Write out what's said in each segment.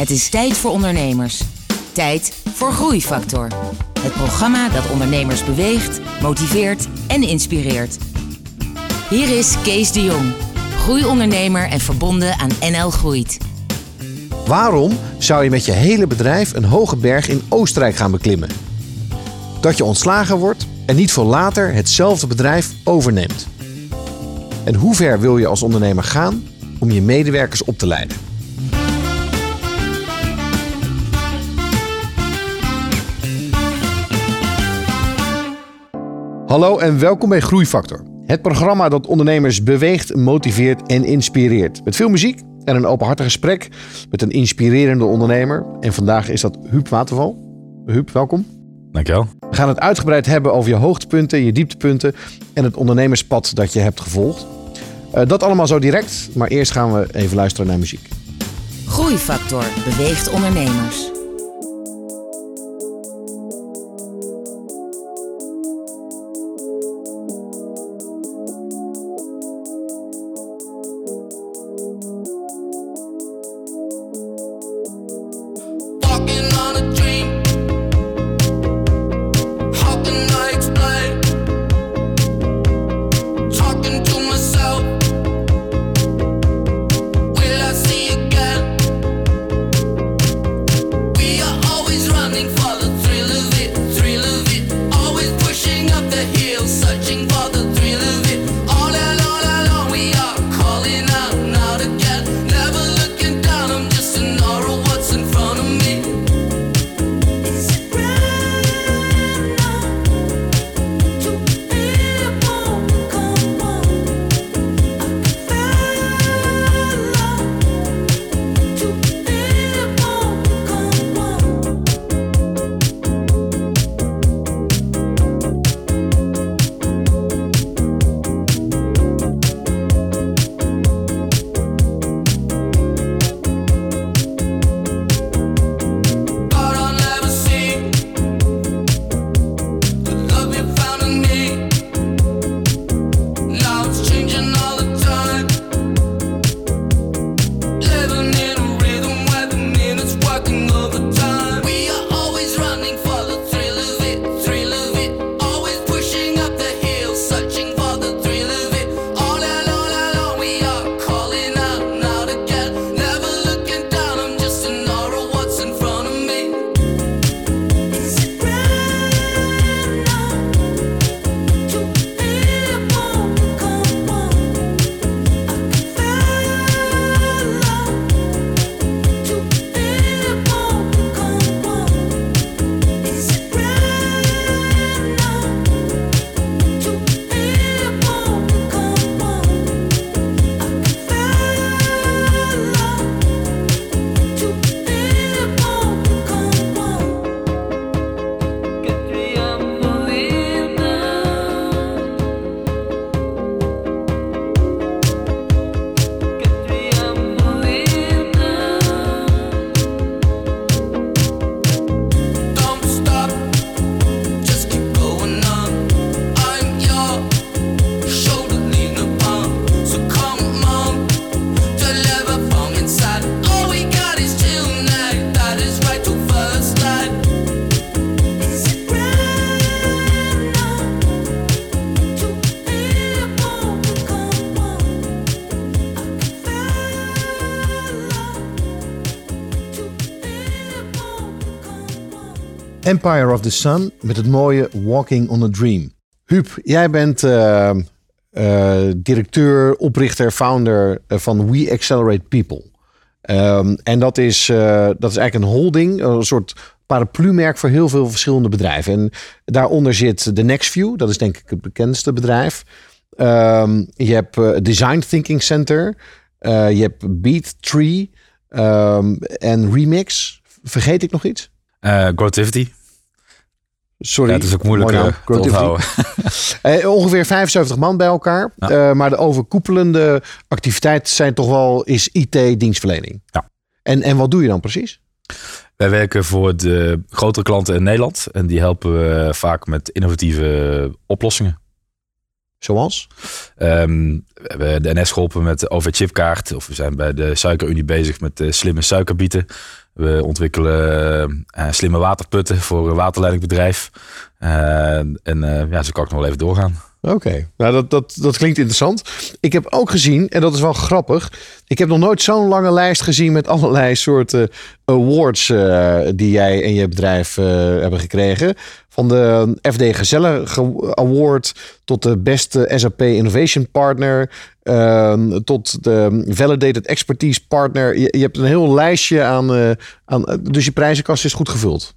Het is tijd voor ondernemers. Tijd voor Groeifactor. Het programma dat ondernemers beweegt, motiveert en inspireert. Hier is Kees de Jong, groeiondernemer en verbonden aan NL Groeit. Waarom zou je met je hele bedrijf een hoge berg in Oostenrijk gaan beklimmen? Dat je ontslagen wordt en niet voor later hetzelfde bedrijf overneemt. En hoe ver wil je als ondernemer gaan om je medewerkers op te leiden? Hallo en welkom bij Groeifactor. Het programma dat ondernemers beweegt, motiveert en inspireert. Met veel muziek en een openhartig gesprek met een inspirerende ondernemer. En vandaag is dat Huub Waterval. Huub, welkom. Dankjewel. We gaan het uitgebreid hebben over je hoogtepunten, je dieptepunten en het ondernemerspad dat je hebt gevolgd. Uh, dat allemaal zo direct, maar eerst gaan we even luisteren naar muziek. Groeifactor beweegt ondernemers. Empire of the Sun met het mooie Walking on a Dream. Huub, jij bent eh, eh, directeur, oprichter, founder eh, van We Accelerate People. Ehm, en dat is, dat is eigenlijk een holding, een soort paraplu-merk voor heel veel verschillende bedrijven. En daaronder zit de Nextview, dat is denk ik het bekendste bedrijf. Ehm, je hebt Design Thinking Center, je hebt Beat Tree ehm, en Remix. Vergeet ik nog iets? Growtivity. Sorry. Ja, het is ook moeilijk eh, naam. te onthouden. Eh, ongeveer 75 man bij elkaar. Ja. Eh, maar de overkoepelende activiteit zijn toch wel is IT-dienstverlening. Ja. En, en wat doe je dan precies? Wij werken voor de grotere klanten in Nederland. En die helpen we vaak met innovatieve oplossingen. Zoals? Ehm, we hebben de NS geholpen met de OV-chipkaart. Of we zijn bij de Suikerunie bezig met de slimme suikerbieten. We ontwikkelen eh, slimme waterputten voor een waterleidingbedrijf. Eh, en eh, ja, zo kan ik nog wel even doorgaan. Oké, nou dat, dat, dat klinkt interessant. Ik heb ook gezien, en dat is wel grappig. Ik heb nog nooit zo'n lange lijst gezien met allerlei soorten awards eh, die jij en je bedrijf eh, hebben gekregen. Van de FD Gezelle Ge- Award tot de beste SAP Innovation Partner. ehm, tot de Validated Expertise Partner. Je, hebt een heel lijstje aan, eh, aan. Dus je prijzenkast is goed gevuld.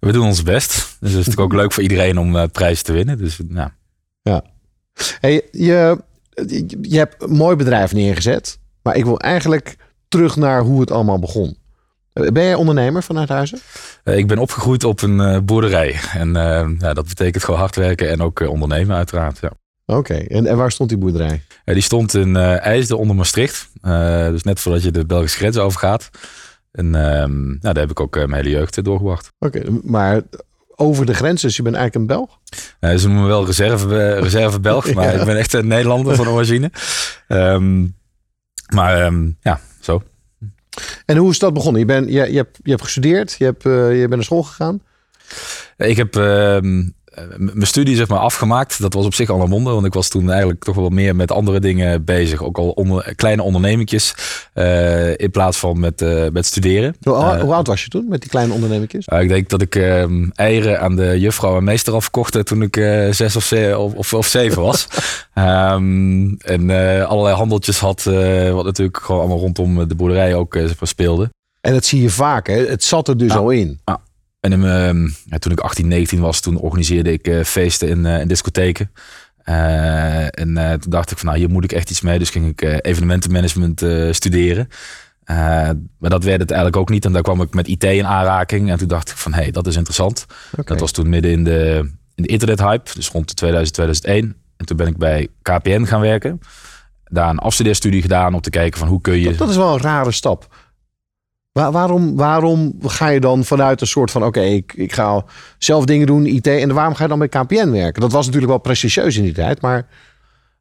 We doen ons best. Dus het is natuurlijk ook leuk voor iedereen om prijzen te winnen. Dus nou. Hey, je, je hebt een mooi bedrijf neergezet. Maar ik wil eigenlijk terug naar hoe het allemaal begon. Ben jij ondernemer vanuit huizen? Eh, ik ben opgegroeid op een eh, boerderij. En eh, ja, dat betekent gewoon hard werken en ook ondernemen uiteraard. Ja. Oké, en, en waar stond die boerderij? Die stond in eh IJsden onder Maastricht. Dus net voordat je de Belgische grens overgaat. En ehm, nou, daar heb ik ook mijn hele jeugd doorgebracht. Oké, maar over de grens, dus je bent eigenlijk een Belg? Ze noemen me wel reserve, eh, reserve Belg, maar Ja. ik ben echt een Nederlander van origine. Ehm, maar ehm, ja, zo. En hoe is dat begonnen? Je, bent, je, je, hebt, je hebt gestudeerd, je, hebt, eh, je bent naar school gegaan. Ik heb ehm, eh, mijn studie zeg maar afgemaakt. Dat was op zich al een wonder, want ik was toen eigenlijk toch wel meer met andere dingen bezig. Ook al onder, kleine ondernemingjes eh, in plaats van met, eh, met studeren. Hoe, Eh, hoe oud was je toen met die kleine ondernemingjes? Ik denk dat ik ehm, eieren aan de juffrouw en meester afverkocht toen ik eh, zes of, ze- of, of, of zeven was. Ehm, en eh, allerlei handeltjes had, eh, wat natuurlijk gewoon allemaal rondom de boerderij ook eh, speelde. En dat zie je vaak, hè? Het zat er dus Ja. al in. En ja, toen ik 18, 19 was, toen organiseerde ik eh, feesten in, eh, in discotheken. Eh, en toen dacht ik van nou, hier moet ik echt iets mee. Dus ging ik evenementenmanagement studeren. Maar dat werd het eigenlijk ook niet. En daar kwam ik met IT in aanraking. En toen dacht ik van hé, hey, dat is interessant. Dat was toen midden in de, in de internethype. Dus rond de 2000, 2001. En toen ben ik bij KPN gaan werken. Daar een afstudeerstudie gedaan om te kijken van hoe kun je... Dat, dat is wel een rare stap. Waar- waarom, waarom ga je dan vanuit een soort van... oké, ik, ik ga zelf dingen doen, IT... en waarom ga je dan bij KPN werken? Dat was natuurlijk wel prestigieus in die tijd, maar...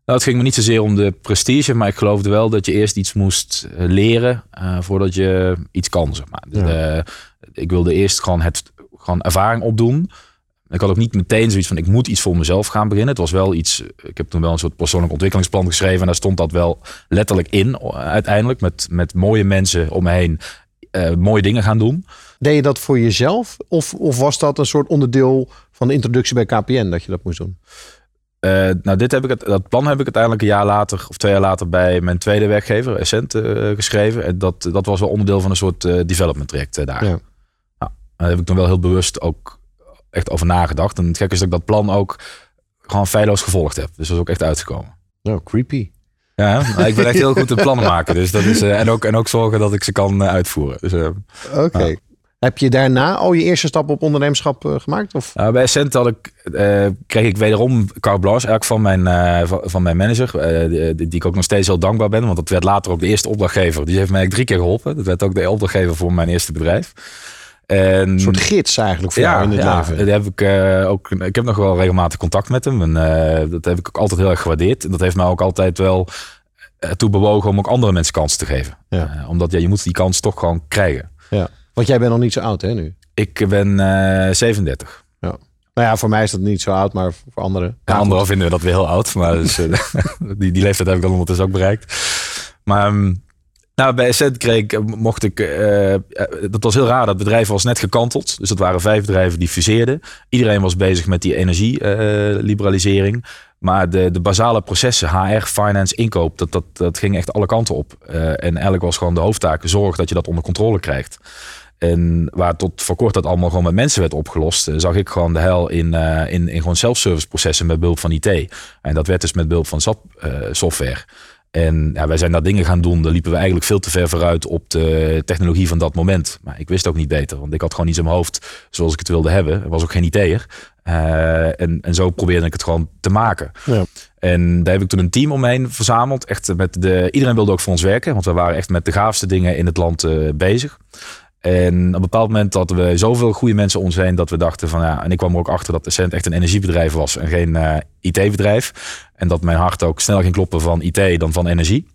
Nou, het ging me niet zozeer om de prestige, maar ik geloofde wel dat je eerst iets moest eh, leren eh, voordat je iets kan, zeg maar. Dus, Ja. eh, ik wilde eerst gewoon, het, gewoon ervaring opdoen. Ik had ook niet meteen zoiets van, ik moet iets voor mezelf gaan beginnen. Het was wel iets, ik heb toen wel een soort persoonlijk ontwikkelingsplan geschreven. En daar stond dat wel letterlijk in, uiteindelijk. Met, met mooie mensen om me heen eh, mooie dingen gaan doen. Deed je dat voor jezelf? Of, of was dat een soort onderdeel van de introductie bij KPN... dat je dat moest doen? Eh, nou, dit heb ik het, dat plan heb ik uiteindelijk een jaar later of twee jaar later bij mijn tweede werkgever, Essent, eh, geschreven. En dat, dat was wel onderdeel van een soort development traject daar. Ja. Nou, daar heb ik toen wel heel bewust ook echt over nagedacht. En het gekke is dat ik dat plan ook gewoon feilloos gevolgd heb. Dus dat is ook echt uitgekomen. Nou, creepy. Ja, ik ben echt heel goed in plannen maken. Dus dat is, eh, en, ook, en ook zorgen dat ik ze kan eh, uitvoeren. Dus, eh, Oké. Heb je daarna al je eerste stap op ondernemerschap gemaakt? Of? Nou, bij Essent had ik, kreeg ik wederom carte blanche eigenlijk van mijn, van, van mijn manager. die, die ik ook nog steeds heel dankbaar ben. Want dat werd later ook de eerste opdrachtgever. Die heeft mij drie keer geholpen. Dat werd ook de opdrachtgever voor mijn eerste bedrijf. En, Een soort gids eigenlijk voor jou in het ja, leven. heb ik, eh, ook, ik heb nog wel regelmatig contact met hem. En eh, dat heb ik ook altijd heel erg gewaardeerd. En dat heeft mij ook altijd wel eh, toe bewogen om ook andere mensen kansen te geven. Ja. Omdat ja, je moet die kans toch gewoon krijgen. Ja. Want jij bent nog niet zo oud hè nu? Ik ben eh 37. Nou ja, voor mij is dat niet zo oud, maar voor anderen. Ja, anderen vinden we dat weer heel oud. Maar dus, die, die leeftijd heb ik dan ondertussen ook bereikt. Maar ehm, nou, bij Essent kreeg ik, mocht ik... eh, eh, dat was heel raar. Dat bedrijf was net gekanteld. Dus dat waren vijf bedrijven die fuseerden. Iedereen was bezig met die energieliberalisering. maar de, de basale processen, HR, finance, inkoop... Dat, dat, dat ging echt alle kanten op. Eh, en eigenlijk was gewoon de hoofdtaak... zorg dat je dat onder controle krijgt. En waar tot voor kort dat allemaal gewoon met mensen werd opgelost, eh, zag ik gewoon de hel in, eh, in, in gewoon self-service processen met behulp van IT. En dat werd dus met behulp van SAP eh, software. En ja, wij zijn daar dingen gaan doen, daar liepen we eigenlijk veel te ver vooruit op de technologie van dat moment. Maar ik wist ook niet beter, want ik had gewoon iets in mijn hoofd zoals ik het wilde hebben. Er was ook geen IT'er. Eh en, en zo probeerde ik het gewoon te maken. Ja. En daar heb ik toen een team omheen verzameld. Echt met de, iedereen wilde ook voor ons werken, want we waren echt met de gaafste dingen in het land eh, bezig. En op een bepaald moment hadden we zoveel goede mensen om ons heen dat we dachten van ja, en ik kwam er ook achter dat Essent echt een energiebedrijf was en geen eh, IT-bedrijf. En dat mijn hart ook sneller ging kloppen van IT dan van energie.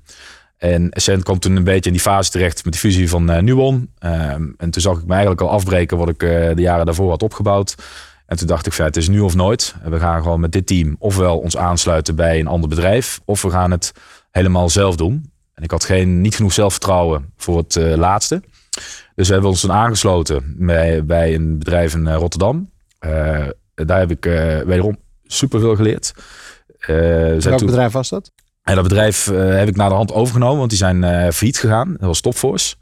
En Essent kwam toen een beetje in die fase terecht met de fusie van eh, Nuon. Ehm, en toen zag ik me eigenlijk al afbreken wat ik eh, de jaren daarvoor had opgebouwd. En toen dacht ik, van, het is nu of nooit. We gaan gewoon met dit team ofwel ons aansluiten bij een ander bedrijf, of we gaan het helemaal zelf doen. En ik had geen, niet genoeg zelfvertrouwen voor het laatste. Dus we hebben ons toen aangesloten bij, bij een bedrijf in eh, Rotterdam. Eh, daar heb ik eh, wederom superveel geleerd. Welk toen- bedrijf was dat? en dat bedrijf heb ik naar de hand overgenomen, want die zijn failliet gegaan. Dat was Topforce.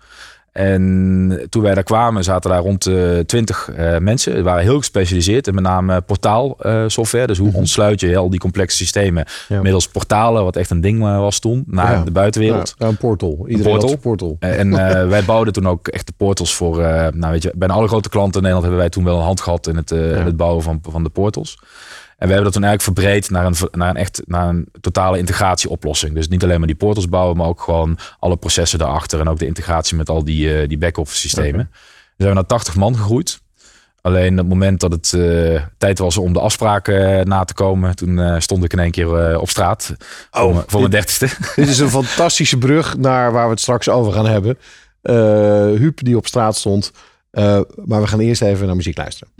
En toen wij daar kwamen, zaten daar rond de 20 mensen. Die waren heel gespecialiseerd in met name portaalsoftware. dus hoe ontsluit je al die complexe systemen Ja. middels portalen, wat echt een ding eh, was toen, naar Ja. de buitenwereld. Ja, een portal. Iedereen portal. had zijn portal. En eh, wij bouwden toen ook echt de portals voor, eh, nou weet je, bijna alle grote klanten in Nederland hebben wij toen wel een hand gehad in het, eh, het bouwen van, van de portals. En we hebben dat toen eigenlijk verbreed naar een, naar een echt naar een totale integratieoplossing. Dus niet alleen maar die portals bouwen, maar ook gewoon alle processen daarachter en ook de integratie met al die, eh, die back-office systemen. We zijn naar 80 man gegroeid. Alleen op het moment dat het eh, tijd was om de afspraken eh, na te komen, toen stond ik in één keer op straat voor, mijn- voor mijn dertigste. Dit is een fantastische brug naar waar we het straks over gaan hebben. Huub die op straat stond. Eh, maar we gaan eerst even naar muziek luisteren.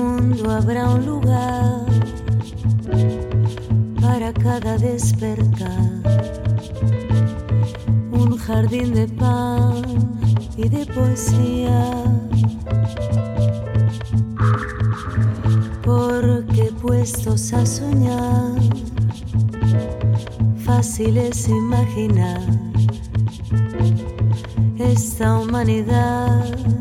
Mundo habrá un lugar para cada despertar, un jardín de pan y de poesía. Porque puestos a soñar, fácil es imaginar esta humanidad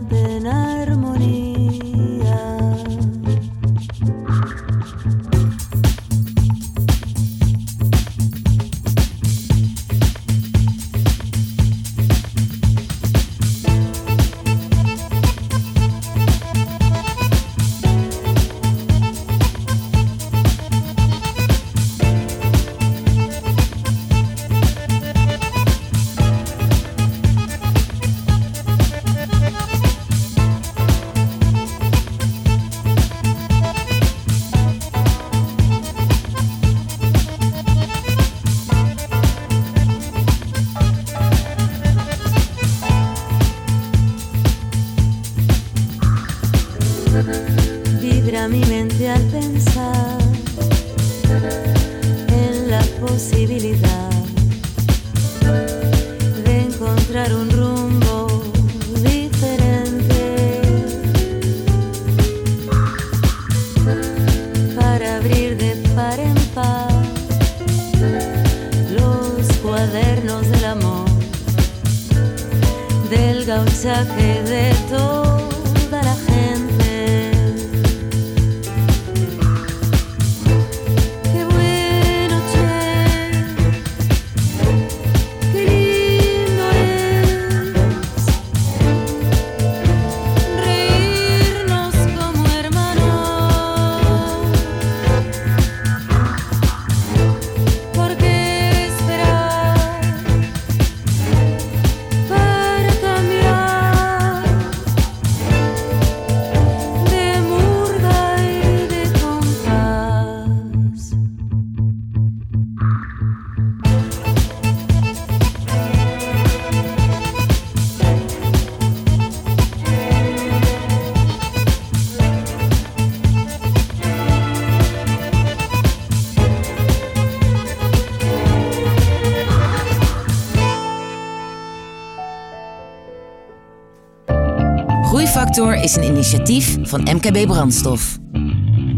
Groeifactor is een initiatief van MKB Brandstof.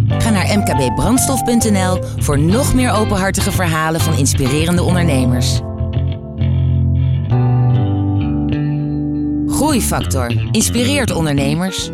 Ga naar mkbbrandstof.nl voor nog meer openhartige verhalen van inspirerende ondernemers. Groeifactor inspireert ondernemers.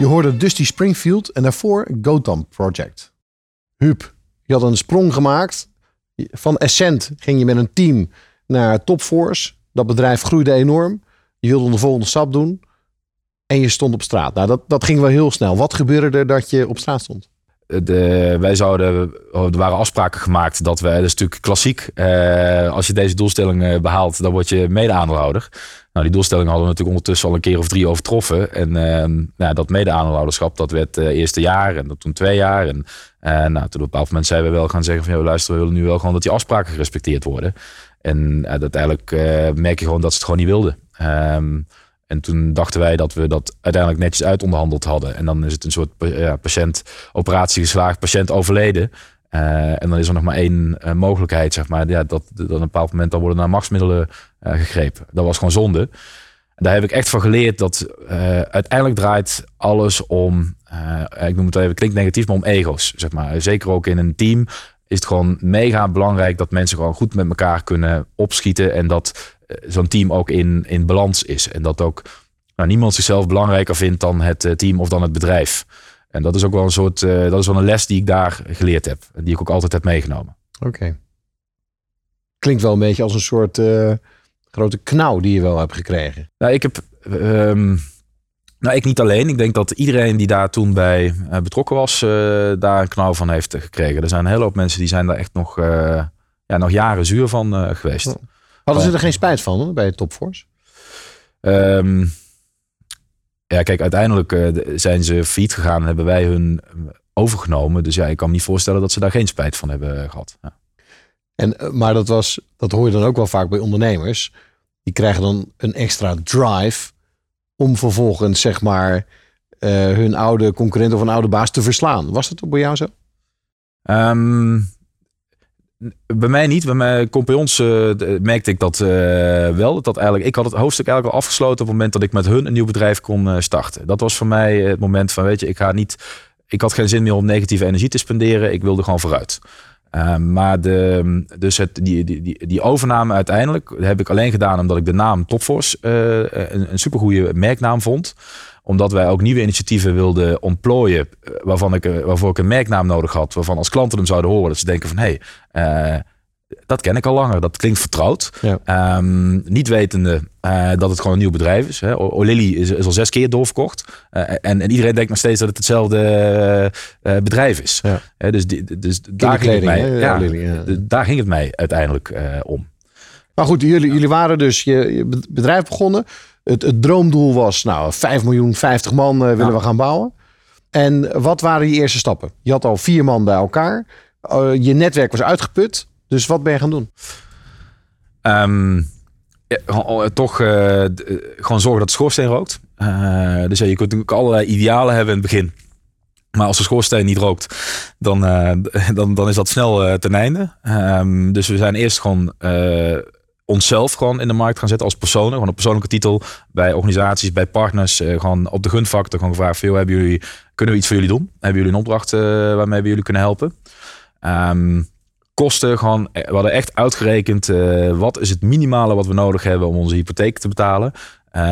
Je hoorde Dusty Springfield en daarvoor Gotham Project. Huub, je had een sprong gemaakt. Van Ascent ging je met een team naar Topforce. Dat bedrijf groeide enorm. Je wilde de volgende stap doen. En je stond op straat. Nou, dat, dat ging wel heel snel. Wat gebeurde er dat je op straat stond? de, wij zouden, er waren afspraken gemaakt dat we, dat is natuurlijk klassiek, eh, als je deze doelstelling eh, behaalt, dan word je mede-aandeelhouder. Nou, die doelstelling hadden we natuurlijk ondertussen al een keer of drie overtroffen. En eh, nou, dat mede-aandeelhouderschap, dat werd het eerste jaar en dat toen twee jaar. En eh, nou, toen op een bepaald moment zijn we wel gaan zeggen van, ja, luister, we willen nu wel gewoon dat die afspraken gerespecteerd worden. En uiteindelijk eh, merk je gewoon dat ze het gewoon niet wilden. Ehm, en toen dachten wij dat we dat uiteindelijk netjes uitonderhandeld hadden. En dan is het een soort pa- ja, patiëntoperatie geslaagd, patiënt overleden. Eh, en dan is er nog maar één eh, mogelijkheid, zeg maar. Ja, dat, dat op een bepaald moment dan worden naar machtsmiddelen eh, gegrepen. Dat was gewoon zonde. Daar heb ik echt van geleerd dat uiteindelijk draait alles om, ik noem het even, klinkt negatief, maar om ego's. Zeg maar. Zeker ook in een team is het gewoon mega belangrijk dat mensen gewoon goed met elkaar kunnen opschieten. En dat zo'n team ook in, in balans is. En dat ook nou, niemand zichzelf belangrijker vindt dan het team of dan het bedrijf. En dat is ook wel een soort, eh, dat is wel een les die ik daar geleerd heb. En die ik ook altijd heb meegenomen. Oké. Klinkt wel een beetje als een soort eh, grote knauw die je wel hebt gekregen. Nou, ik heb. ehm, nou, ik niet alleen. Ik denk dat iedereen die daar toen bij eh, betrokken was, daar een knauw van heeft gekregen. Er zijn een hele hoop mensen die zijn daar echt nog, ja, nog jaren zuur van geweest. Oh. Hadden ze er geen spijt van bij Topforce? Ehm, ja, kijk, uiteindelijk eh, zijn ze failliet gegaan en hebben wij hun eh, overgenomen. Dus ja, ik kan me niet voorstellen dat ze daar geen spijt van hebben gehad. Ja. En, eh, maar dat, was, dat hoor je dan ook wel vaak bij ondernemers. Die krijgen dan een extra drive om vervolgens zeg maar eh, hun oude concurrent of een oude baas te verslaan. Was dat ook bij jou zo? Ehm, bij mij niet. Bij mijn compagnons eh, merkte ik dat eh, wel. Dat, dat eigenlijk, ik had het hoofdstuk eigenlijk al afgesloten op het moment dat ik met hun een nieuw bedrijf kon eh, starten. Dat was voor mij het moment van, weet je, ik ga niet... Ik had geen zin meer om negatieve energie te spenderen. Ik wilde gewoon vooruit. Eh, maar de, dus het, die, die, die, overname uiteindelijk heb ik alleen gedaan omdat ik de naam Topforce een, een supergoeie merknaam vond. Omdat wij ook nieuwe initiatieven wilden ontplooien eh, waarvan ik, eh, waarvoor ik een merknaam nodig had. Waarvan als klanten hem zouden horen dat ze denken van hé, hey, eh, dat ken ik al langer. Dat klinkt vertrouwd. Ja. Ehm, niet wetende dat het gewoon een nieuw bedrijf is. Hè. O'Lilly is, is al zes keer doorverkocht. En, en iedereen denkt nog steeds dat het hetzelfde bedrijf is. Ja. Dus die, dus daar, ging het mij, ja, daar ging het mij uiteindelijk om. Maar goed, jullie, jullie waren dus je, je bedrijf begonnen. Het, het droomdoel was, nou, 5 miljoen, 50 man eh, willen Ja. we gaan bouwen. En wat waren je eerste stappen? Je had al vier man bij elkaar. Eh, je netwerk was uitgeput. Dus wat ben je gaan doen? Ehm, ja, eh, toch eh, gewoon zorgen dat de schoorsteen rookt. Dus ja, je kunt natuurlijk allerlei idealen hebben in het begin. Maar als de schoorsteen niet rookt, dan, dan, dan is dat snel ten einde. Ehm, dus we zijn eerst gewoon onszelf gewoon in de markt gaan zetten als personen. Gewoon op persoonlijke titel bij organisaties, bij partners. eh, gewoon op de gunfactor gewoon gevraagd. Veel hebben jullie, kunnen we iets voor jullie doen? Hebben jullie een opdracht eh, waarmee we jullie kunnen helpen? Ehm, kosten gewoon, eh, we hadden echt uitgerekend wat is het minimale wat we nodig hebben om onze hypotheek te betalen.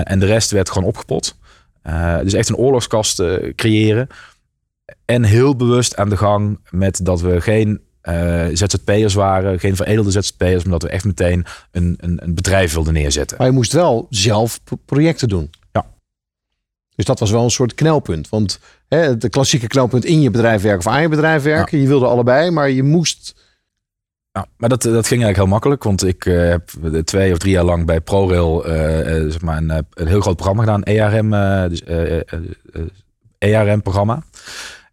En de rest werd gewoon opgepot. Dus echt een oorlogskast creëren. En heel bewust aan de gang met dat we geen eh, ZZP'ers waren, geen veredelde ZZP'ers, maar dat we echt meteen een, een, een bedrijf wilden neerzetten. Maar je moest wel zelf pro- projecten doen. Ja. Dus dat was wel een soort knelpunt. Want hè, het klassieke knelpunt in je bedrijf werken of aan je bedrijf werken. Je wilde allebei, maar je moest... Ja, maar dat, dat ging eigenlijk heel makkelijk, want ik eh, heb twee of drie jaar lang bij ProRail eh, zeg maar een, een heel groot programma gedaan, ERM, dus, ERM-programma.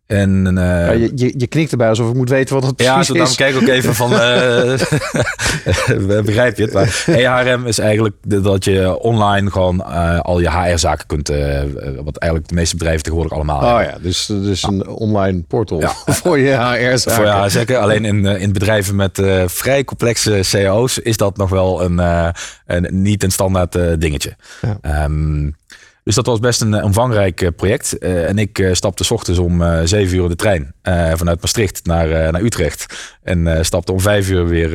En eh, ja, je, je, je knikt erbij alsof ik moet weten wat het Ja, precies zo dan is. kijk ik ook even van, eh, begrijp je het? Maar EHRM is eigenlijk dat je online gewoon al je HR-zaken kunt, wat eigenlijk de meeste bedrijven tegenwoordig allemaal Oh hebben. ja, dus, dus een online portal Ja. voor je HR-zaken. Voor ja, zeker. Alleen in, in bedrijven met vrij complexe CO's is dat nog wel een, een niet een standaard dingetje. Ja. Dus dat was best een eh, omvangrijk eh, project. Eh, en ik stapte s ochtends om zeven uur in de trein vanuit Maastricht naar, naar Utrecht. En stapte om vijf uur weer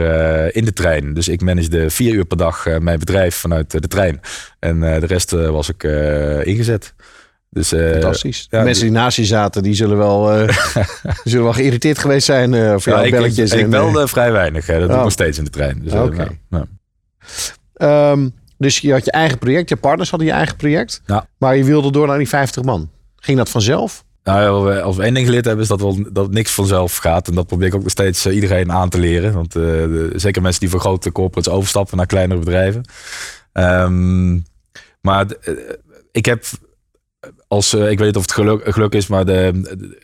in de trein. Dus ik managede vier uur per dag mijn bedrijf vanuit de trein. En de rest was ik ingezet. Dus, Fantastisch. ja, mensen die naast je zaten, die zullen wel, die zullen wel geïrriteerd geweest zijn voor ja, jouw ik, belletjes. ik, ik belde vrij weinig. Hè. Dat doe Oh. ik nog steeds in de trein. Dus, Oké. nou, nou. eh, ehm, dus je had je eigen project, je partners hadden je eigen project. Ja. Maar je wilde door naar die 50 man. Ging dat vanzelf? Nou, ja, als we één ding geleerd hebben, is dat, wel, dat niks vanzelf gaat. En dat probeer ik ook nog steeds eh, iedereen aan te leren. Want eh, de- zeker mensen die voor grote corporates overstappen naar kleinere bedrijven. Ehm, maar eh, ik heb als, ik weet niet of het geluk, geluk is, maar de, de-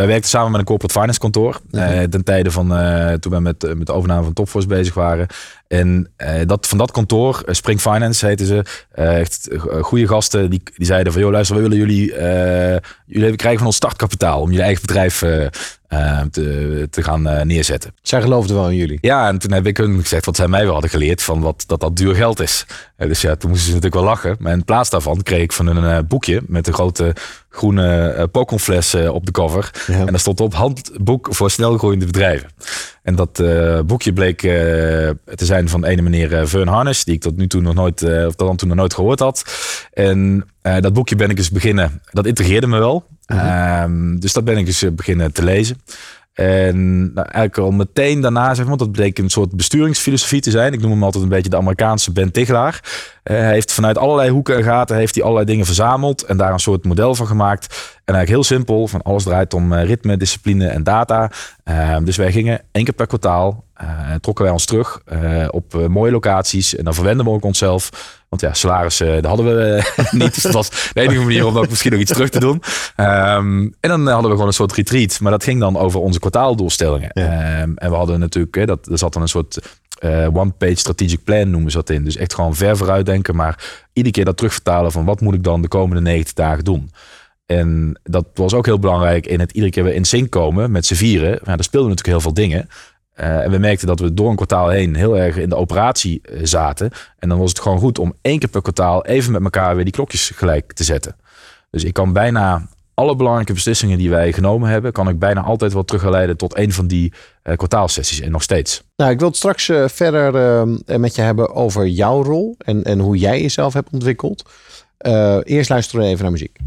wij werkten samen met een corporate finance kantoor. eh, ten tijde van eh, toen we met, eh, met de overname van Topforce bezig waren. En dat, van dat kantoor, Spring Finance heette ze, echt goede gasten, die, die zeiden van, joh luister, we willen jullie, jullie krijgen van ons startkapitaal om jullie eigen bedrijf te, te gaan neerzetten. Zij geloofden wel in jullie. Ja, en toen heb ik hun gezegd wat zij mij wel hadden geleerd van wat, dat dat duur geld is. Dus ja, toen moesten ze natuurlijk wel lachen. Maar in plaats daarvan kreeg ik van hun een boekje met een grote groene uh, op de cover. Ja. En daar stond op handboek voor snelgroeiende bedrijven. En dat eh, boekje bleek eh, te zijn van ene meneer Vern Harness, die ik tot nu toe nog nooit, of dan toen nog nooit gehoord had. En dat boekje ben ik eens beginnen, dat integreerde me wel. Ehm, dus dat ben ik eens eh, beginnen te lezen. En nou, eigenlijk al meteen daarna, zeg maar, dat bleek een soort besturingsfilosofie te zijn. Ik noem hem altijd een beetje de Amerikaanse Ben Tichelaar. Eh, hij heeft vanuit allerlei hoeken en gaten heeft hij allerlei dingen verzameld en daar een soort model van gemaakt. En eigenlijk heel simpel, van alles draait om eh, ritme, discipline en data. Ehm, dus wij gingen één keer per kwartaal, eh, trokken wij ons terug op mooie locaties. En dan verwenden we ook onszelf. Want ja, salaris, eh, dat hadden we eh, niet. Dus dat was de enige manier om ook misschien nog iets terug te doen. Ehm, en dan hadden we gewoon een soort retreat. Maar dat ging dan over onze kwartaaldoelstellingen. Ehm, en we hadden natuurlijk, hè, dat, er zat dan een soort eh, one-page strategic plan noemen ze dat in. Dus echt gewoon ver vooruit denken. Maar iedere keer dat terugvertalen van wat moet ik dan de komende 90 dagen doen. En dat was ook heel belangrijk in het iedere keer weer in sync komen met z'n vieren. Ja, er speelden natuurlijk heel veel dingen. Eh, en we merkten dat we door een kwartaal heen heel erg in de operatie eh, zaten. En dan was het gewoon goed om één keer per kwartaal even met elkaar weer die klokjes gelijk te zetten. Dus ik kan bijna alle belangrijke beslissingen die wij genomen hebben, kan ik bijna altijd wel terugleiden tot een van die eh, kwartaalsessies en nog steeds. Nou, ik wil het straks verder met je hebben over jouw rol en, en hoe jij jezelf hebt ontwikkeld. eerst luisteren we even naar muziek.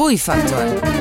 Groeifactor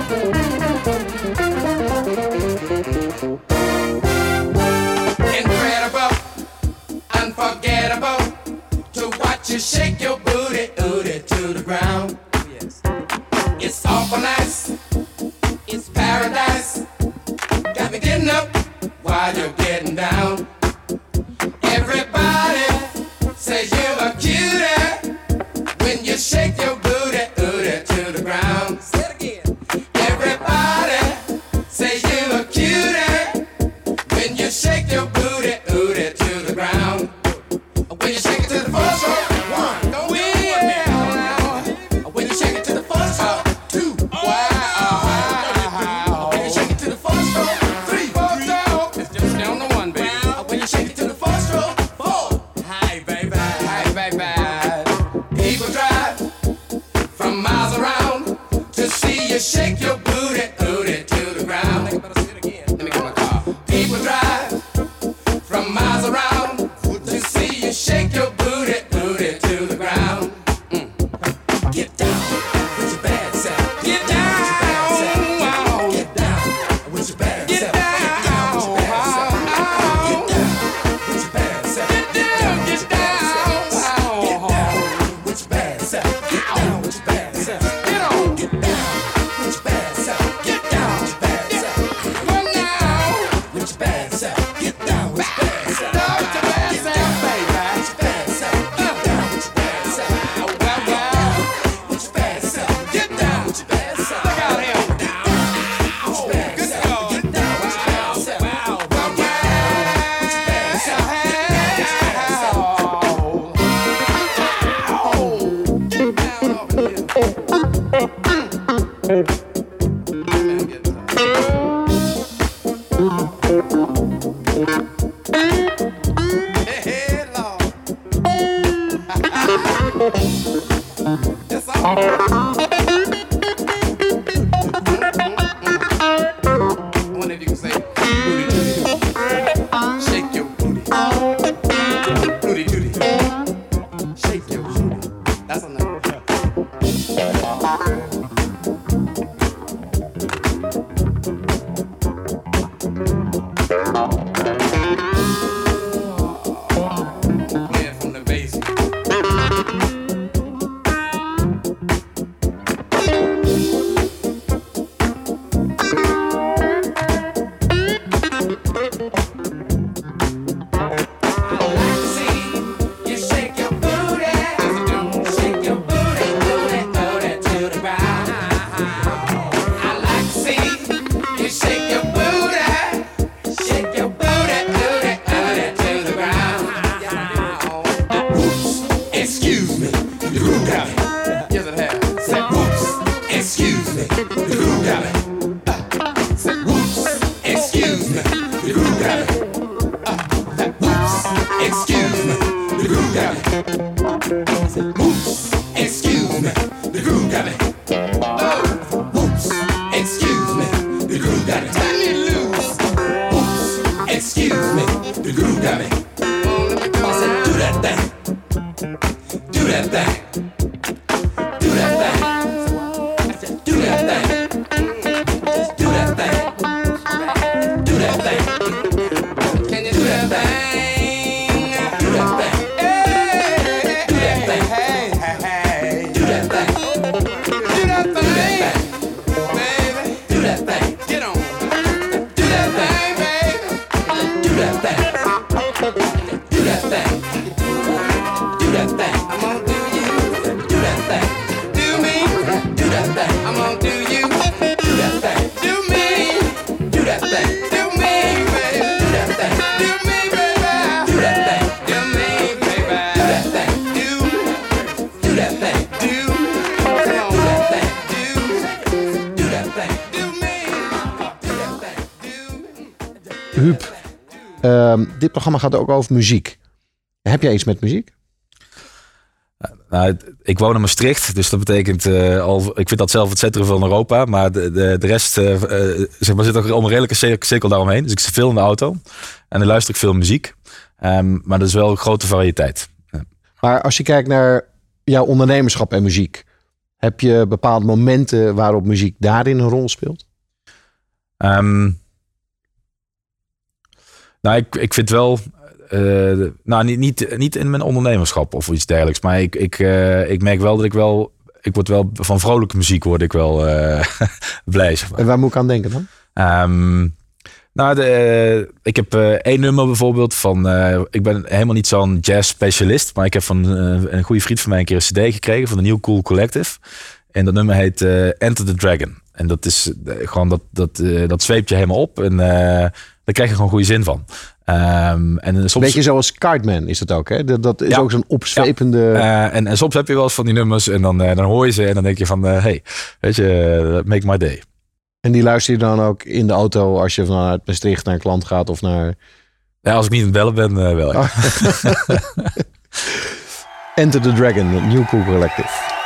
dit programma gaat ook over muziek. Heb jij iets met muziek? Nou, het- ik woon in Maastricht, dus dat betekent eh, al. Ik vind dat zelf het centrum van Europa, maar de, de, de rest eh, eh, zeg maar, zit om een redelijke cir- cirkel daaromheen. Dus ik zit veel in de auto en dan luister ik veel muziek. Ehm, maar dat is wel een grote variëteit. Maar als je kijkt naar jouw ondernemerschap en muziek, heb je bepaalde momenten waarop muziek daarin een rol speelt? Ehm, nou, ik, ik vind wel. eh, nou, niet, niet, niet in mijn ondernemerschap of iets dergelijks. Maar ik, ik, eh, ik merk wel dat ik wel. Ik word wel van vrolijke muziek word ik wel eh, blij. Zeg maar. En waar moet ik aan denken dan? Ehm, nou, de, ik heb één nummer bijvoorbeeld van. ik ben helemaal niet zo'n jazz specialist, maar ik heb van een goede vriend van mij een keer een CD gekregen van de New Cool Collective. En dat nummer heet Enter the Dragon. En dat is gewoon dat, dat, dat zweept je helemaal op en eh, daar krijg je gewoon goede zin van. Ehm, en soms, Beetje zoals Cartman is het ook, hè? Dat, dat is Ja. ook zo'n opzwepende... eh, en, en soms heb je wel eens van die nummers en dan, eh, dan hoor je ze en dan denk je van, eh, hey, weet je, eh, make my day. En die luister je dan ook in de auto als je vanuit Maastricht naar een klant gaat of naar Ja, als ik niet aan het bellen ben, eh, wel. Enter the Dragon, New Cool Collective.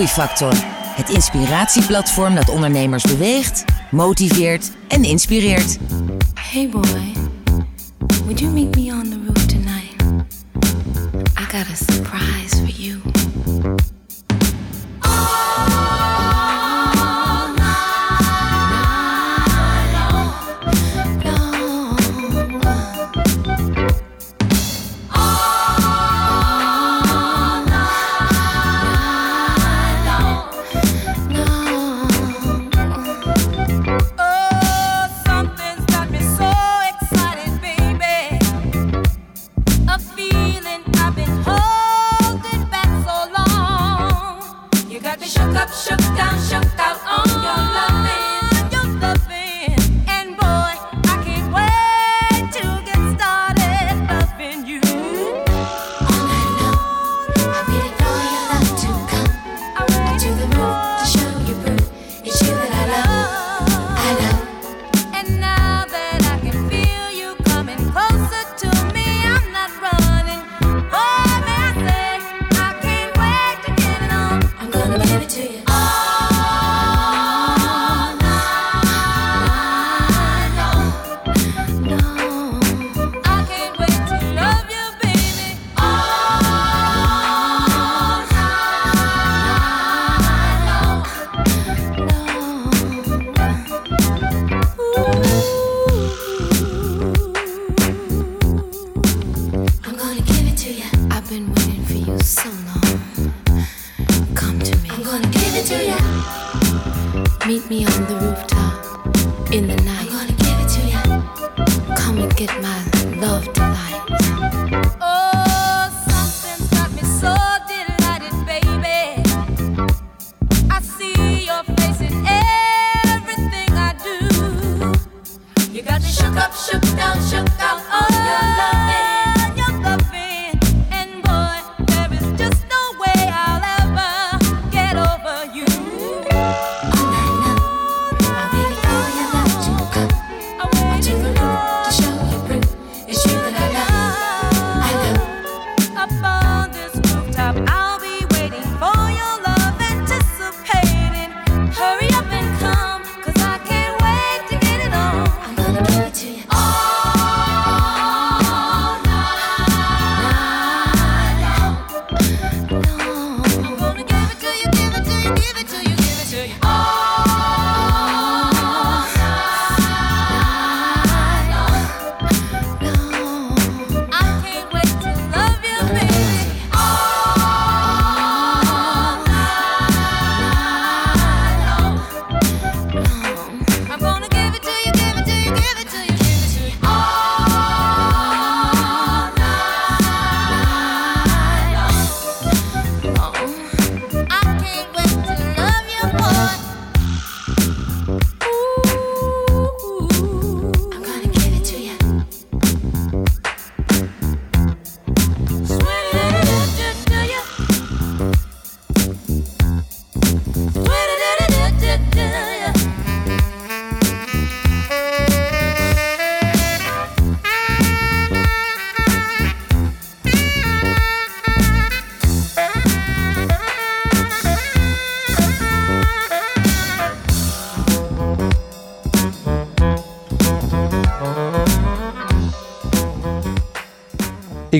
Groeifactor. Het inspiratieplatform dat ondernemers beweegt, motiveert en inspireert. Hey boy, would you meet me on the roof tonight? I got a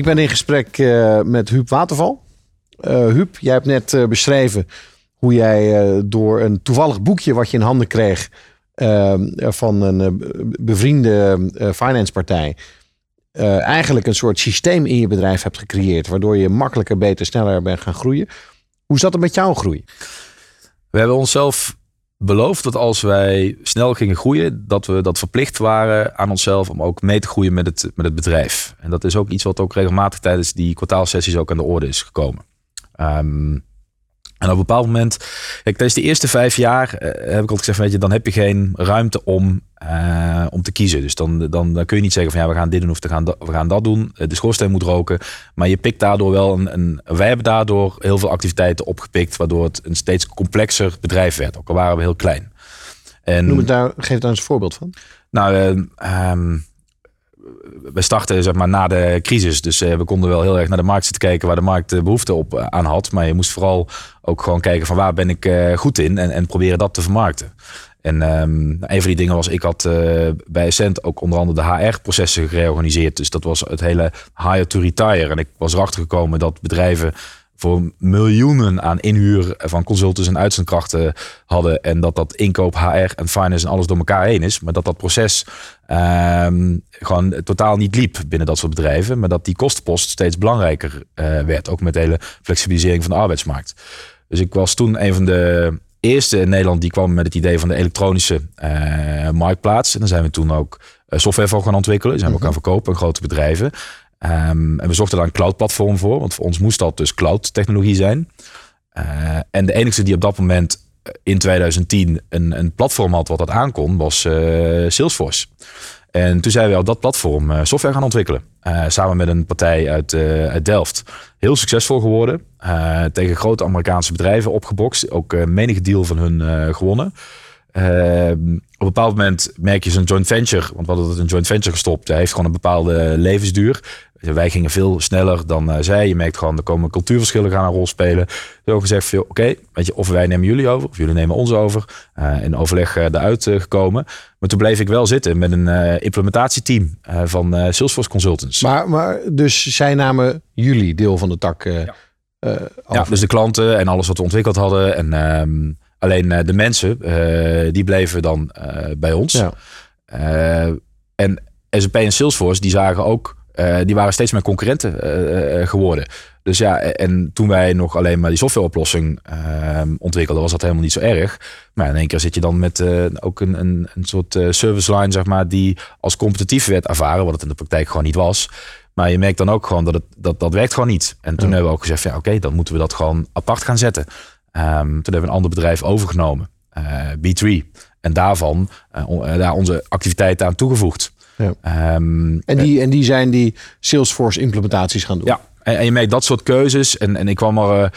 Ik ben in gesprek eh, met Huub Waterval. Eh Huub, jij hebt net eh, beschreven hoe jij door een toevallig boekje wat je in handen kreeg van een bevriende finance partij, eigenlijk een soort systeem in je bedrijf hebt gecreëerd, waardoor je makkelijker, beter, sneller bent gaan groeien. Hoe zat het met jouw groei? We hebben onszelf beloofd dat als wij snel gingen groeien, dat we dat verplicht waren aan onszelf om ook mee te groeien met het, met het bedrijf. En dat is ook iets wat ook regelmatig tijdens die kwartaalsessies ook aan de orde is gekomen. Ehm, en op een bepaald moment, tijdens de eerste vijf jaar eh, heb ik altijd gezegd, weet je, dan heb je geen ruimte om, eh, om te kiezen. Dus dan, dan, dan kun je niet zeggen van ja, we gaan dit doen of we gaan, dat, we gaan dat doen. Eh, De schoorsteen moet roken. Maar je pikt daardoor wel een, een. Wij hebben daardoor heel veel activiteiten opgepikt, waardoor het een steeds complexer bedrijf werd. Ook al waren we heel klein. En, Noem het daar, geef daar eens een voorbeeld van. nou, eh, ehm, we startten zeg maar, na de crisis. Dus we konden wel heel erg naar de markt zitten kijken waar de markt eh, behoefte op aan had. Maar je moest vooral ook gewoon kijken van waar ben ik goed in en, en proberen dat te vermarkten. En ehm, een van die dingen was, ik had eh, bij Essent ook onder andere de HR-processen gereorganiseerd. Dus dat was het hele hire to retire. En ik was erachter gekomen dat bedrijven voor miljoenen aan inhuur van consultants en uitzendkrachten hadden. En dat dat inkoop, HR en finance en alles door elkaar heen is. Maar dat dat proces ehm, gewoon totaal niet liep binnen dat soort bedrijven. Maar dat die kostenpost steeds belangrijker eh, werd. Ook met de hele flexibilisering van de arbeidsmarkt. Dus ik was toen een van de eerste in Nederland die kwam met het idee van de elektronische eh, marktplaats. En daar zijn we toen ook eh, software voor gaan ontwikkelen. Zijn we ook gaan verkopen aan grote bedrijven. Ehm, en we zochten daar een cloud platform voor. Want voor ons moest dat dus cloud technologie zijn. Eh, en de enige die op dat moment in 2010 een, een platform had wat dat aankon, was Salesforce. En toen zijn we op dat platform eh, software gaan ontwikkelen. Eh, samen met een partij uit, eh, uit Delft. Heel succesvol geworden. Tegen grote Amerikaanse bedrijven opgebokst. Ook menig deal van hun gewonnen. Eh, op een bepaald moment merk je zo'n joint venture. Want we hadden het een joint venture gestopt. Hij heeft gewoon een bepaalde levensduur. Wij gingen veel sneller dan eh, zij. Je merkt gewoon, er komen cultuurverschillen gaan een rol spelen. Zo gezegd, van, oké, weet je, of wij nemen jullie over, of jullie nemen ons over. Eh, in overleg eh, eruit gekomen. Maar toen bleef ik wel zitten met een eh, implementatieteam eh, van eh, Salesforce Consultants. Maar, maar dus zij namen jullie deel van de tak eh, Ja. eh, Ja, over. dus de klanten en alles wat we ontwikkeld hadden. En ehm, alleen eh, de mensen, eh, die bleven dan eh, bij ons. Ja. Eh, en SAP en Salesforce, die zagen ook, eh, die waren steeds meer concurrenten eh, eh, geworden. Dus ja, en toen wij nog alleen maar die softwareoplossing eh, ontwikkelden, was dat helemaal niet zo erg. Maar in één keer zit je dan met ook een, een, een soort service line, zeg maar, die als competitief werd ervaren, wat het in de praktijk gewoon niet was. Maar je merkt dan ook gewoon dat het, dat, dat werkt gewoon niet. En toen hebben we ook gezegd, ja, oké, dan moeten we dat gewoon apart gaan zetten. Ehm, toen hebben we een ander bedrijf overgenomen, eh, B3. En daarvan daar onze activiteiten aan toegevoegd. Ja. Ehm, en, die, en die zijn die Salesforce implementaties gaan doen. ja, en, en je merkt dat soort keuzes. En, en ik kwam er.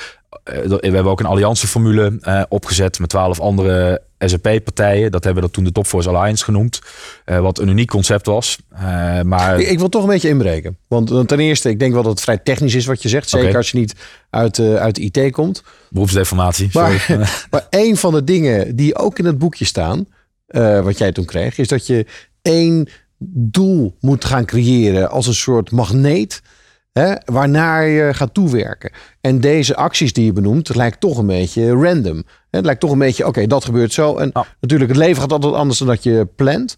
eh, eh, we hebben ook een allianceformule eh, opgezet met twaalf andere SAP-partijen. Dat hebben we dat toen de Topforce Alliance genoemd. Eh, wat een uniek concept was. Eh, maar Ik, ik wil toch een beetje inbreken. Want eh, ten eerste, ik denk wel dat het vrij technisch is wat je zegt. Zeker als je niet uit, eh, uit de IT komt. beroepsdeformatie. sorry. Maar, maar een van de dingen die ook in het boekje staan, eh, wat jij toen kreeg, is dat je één doel moet gaan creëren als een soort magneet. Hè, waarnaar je gaat toewerken. En deze acties die je benoemt, lijkt toch een beetje random. Het lijkt toch een beetje, oké, dat gebeurt zo. En natuurlijk, het leven gaat altijd anders dan dat je plant.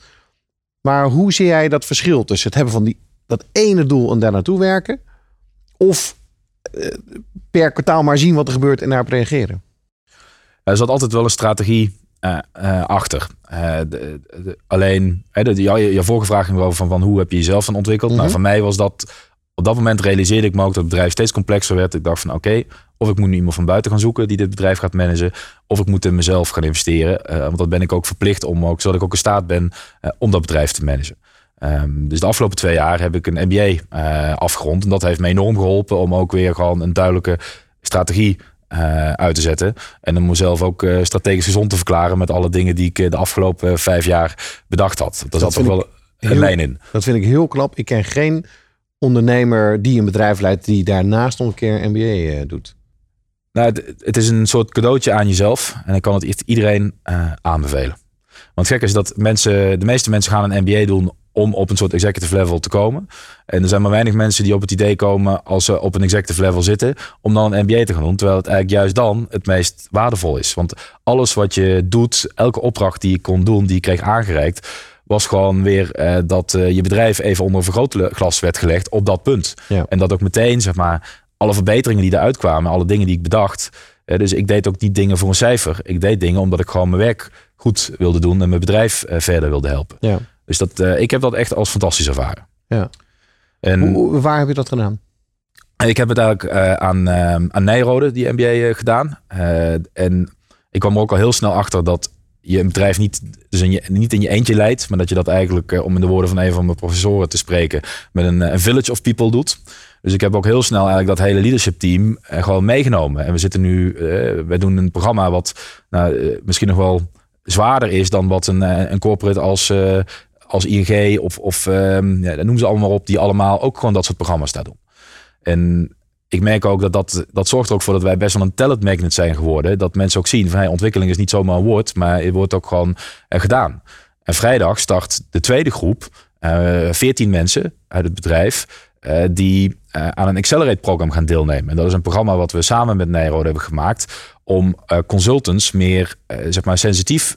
Maar hoe zie jij dat verschil tussen het hebben van die, dat ene doel en daar naartoe werken? Of eh, per kwartaal maar zien wat er gebeurt en daarop reageren? Er zat altijd wel een strategie eh, eh, achter. Eh, de- de- alleen, hè, de, ja, je, je vorige vraag ging over van, van hoe heb je jezelf dan ontwikkeld. Nou, voor mij was dat, op dat moment realiseerde ik me ook dat het bedrijf steeds complexer werd. Ik dacht van oké, of ik moet nu iemand van buiten gaan zoeken die dit bedrijf gaat managen. Of ik moet in mezelf gaan investeren. Want dat ben ik ook verplicht om, ook, zodat ik ook in staat ben om dat bedrijf te managen. Ehm, dus de afgelopen twee jaar heb ik een MBA afgerond. En dat heeft me enorm geholpen om ook weer gewoon een duidelijke strategie eh, uit te zetten. En om mezelf ook eh, strategisch gezond te verklaren met alle dingen die ik eh, de afgelopen vijf jaar bedacht had. Daar zat toch wel een heel- lijn in. Dat vind ik heel knap. Ik ken geen ondernemer die een bedrijf leidt die daarnaast nog een keer een MBA doet. Nou, het, het is een soort cadeautje aan jezelf. En ik kan het iedereen aanbevelen. Want gek is dat mensen, de meeste mensen gaan een MBA doen om op een soort executive level te komen. En er zijn maar weinig mensen die op het idee komen als ze op een executive level zitten, om dan een MBA te gaan doen. Terwijl het eigenlijk juist dan het meest waardevol is. Want alles wat je doet, elke opdracht die je kon doen, die je kreeg aangereikt, was gewoon weer eh, dat eh, je bedrijf even onder een vergrootglas werd gelegd op dat punt. Ja. En dat ook meteen, zeg maar, alle verbeteringen die eruit kwamen, alle dingen die ik bedacht. eh, dus ik deed ook niet dingen voor een cijfer. Ik deed dingen omdat ik gewoon mijn werk goed wilde doen en mijn bedrijf verder wilde helpen. Ja. Dus dat, eh, ik heb dat echt als fantastisch ervaren. Ja. En Hoe- waar heb je dat gedaan? ik heb het eigenlijk eh, aan, eh, aan Nijrode, die MBA, eh, gedaan. En ik kwam er ook al heel snel achter dat je een bedrijf niet, dus in je, niet in je eentje leidt, maar dat je dat eigenlijk, om in de woorden van een van mijn professoren te spreken, met een, een village of people doet. Dus ik heb ook heel snel eigenlijk dat hele leadership team gewoon meegenomen. En we zitten nu, eh wij doen een programma wat nou, misschien nog wel zwaarder is dan wat een, een corporate als, als ING of, of ehm, ja, noem ze allemaal op, die allemaal ook gewoon dat soort programma's daar doen. En ik merk ook dat, dat dat zorgt er ook voor dat wij best wel een talent magnet zijn geworden. Dat mensen ook zien van hey, ontwikkeling is niet zomaar een woord, maar het wordt ook gewoon eh, gedaan. En vrijdag start de tweede groep, eh 14 mensen uit het bedrijf, eh, die eh, aan een Accelerate-programma gaan deelnemen. En dat is een programma wat we samen met Nijrode hebben gemaakt om eh, consultants meer zeg maar sensitief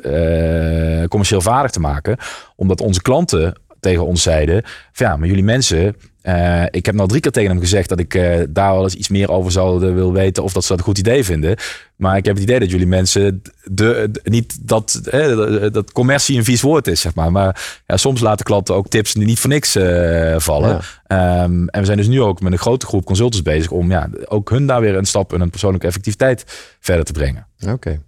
commercieel vaardig te maken. Omdat onze klanten tegen ons zeiden: ja, maar jullie mensen. Eh, ik heb nou drie keer tegen hem gezegd dat ik eh, daar wel eens iets meer over zou willen weten. Of dat ze dat een goed idee vinden. Maar ik heb het idee dat jullie mensen de, de- niet dat, eh, dat commercie een vies woord is, zeg maar. Maar ja, soms laten klanten ook tips die niet voor niks eh, vallen. Ehm, en we zijn dus nu ook met een grote groep consultants bezig om ja, ook hun daar weer een stap in een persoonlijke effectiviteit verder te brengen. Oké.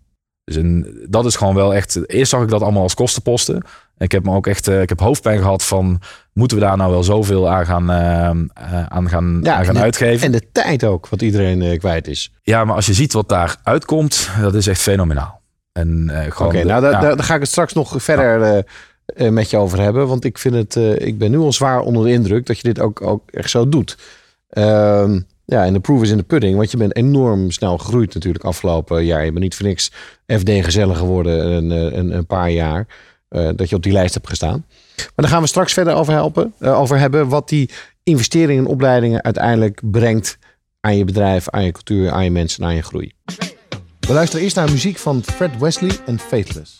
Dus en dat is gewoon wel echt. Eerst zag ik dat allemaal als kostenposten. Ik heb me ook echt. eh, ik heb hoofdpijn gehad van. Moeten we daar nou wel zoveel aan gaan, eh, eh, aan gaan, aan gaan en de- uitgeven? En de tijd ook, wat iedereen kwijt is. Ja, maar als je ziet wat daar uitkomt, dat is echt fenomenaal. En Oké, nou daar, ja. daar, daar ga ik het straks nog verder met je over hebben. Want ik vind het, ik ben nu al zwaar onder de indruk dat je dit ook, ook echt zo doet. Ehm, ja, en de proof is in de pudding. Want je bent enorm snel gegroeid natuurlijk afgelopen jaar. Je bent niet voor niks FD gezellig geworden een, een, een paar jaar. Eh, dat je op die lijst hebt gestaan. Maar daar gaan we straks verder over, helpen, eh, over hebben. Wat die investeringen en opleidingen uiteindelijk brengt aan je bedrijf, aan je cultuur, aan je mensen, aan je groei. We luisteren eerst naar muziek van Fred Wesley en Faithless.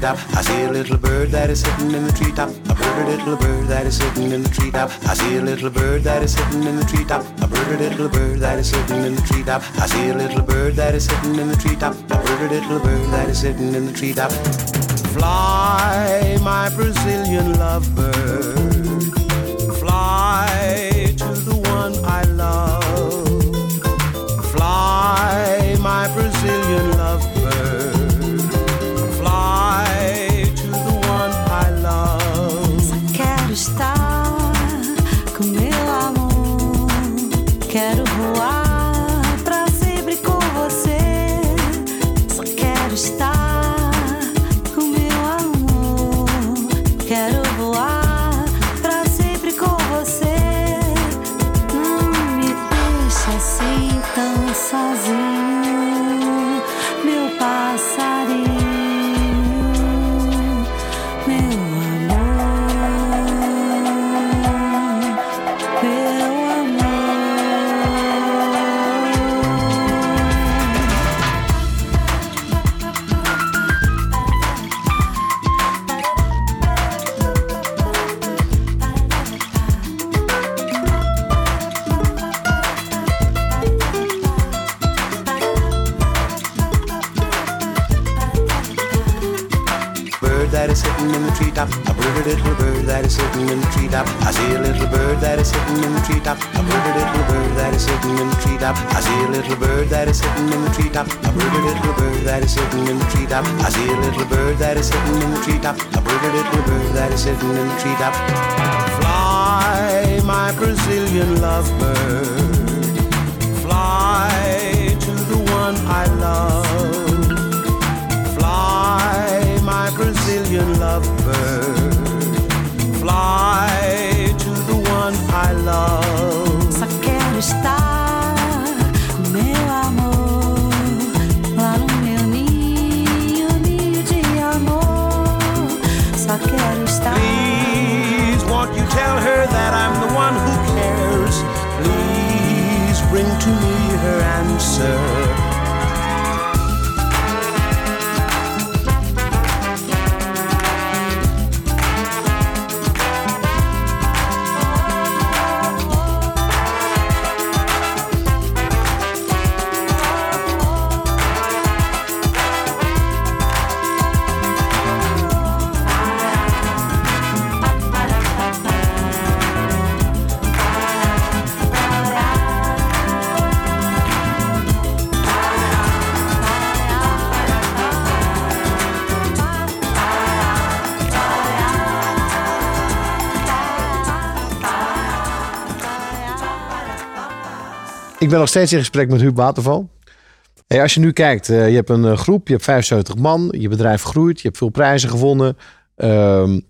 treetop. I see a little bird that is sitting in the treetop. A bird a little bird that is sitting in the treetop. I see a little bird that is sitting in the treetop. A bird a little bird that is sitting in the treetop. I see a little bird that is sitting in the treetop. A bird a little bird that is sitting in the treetop. Fly, my Brazilian lovebird. Ben nog steeds in gesprek met Huub Waterval. Hey, als je nu kijkt, eh, je hebt een eh, groep, je hebt 75 man, je bedrijf groeit, je hebt veel prijzen gewonnen. Ehm,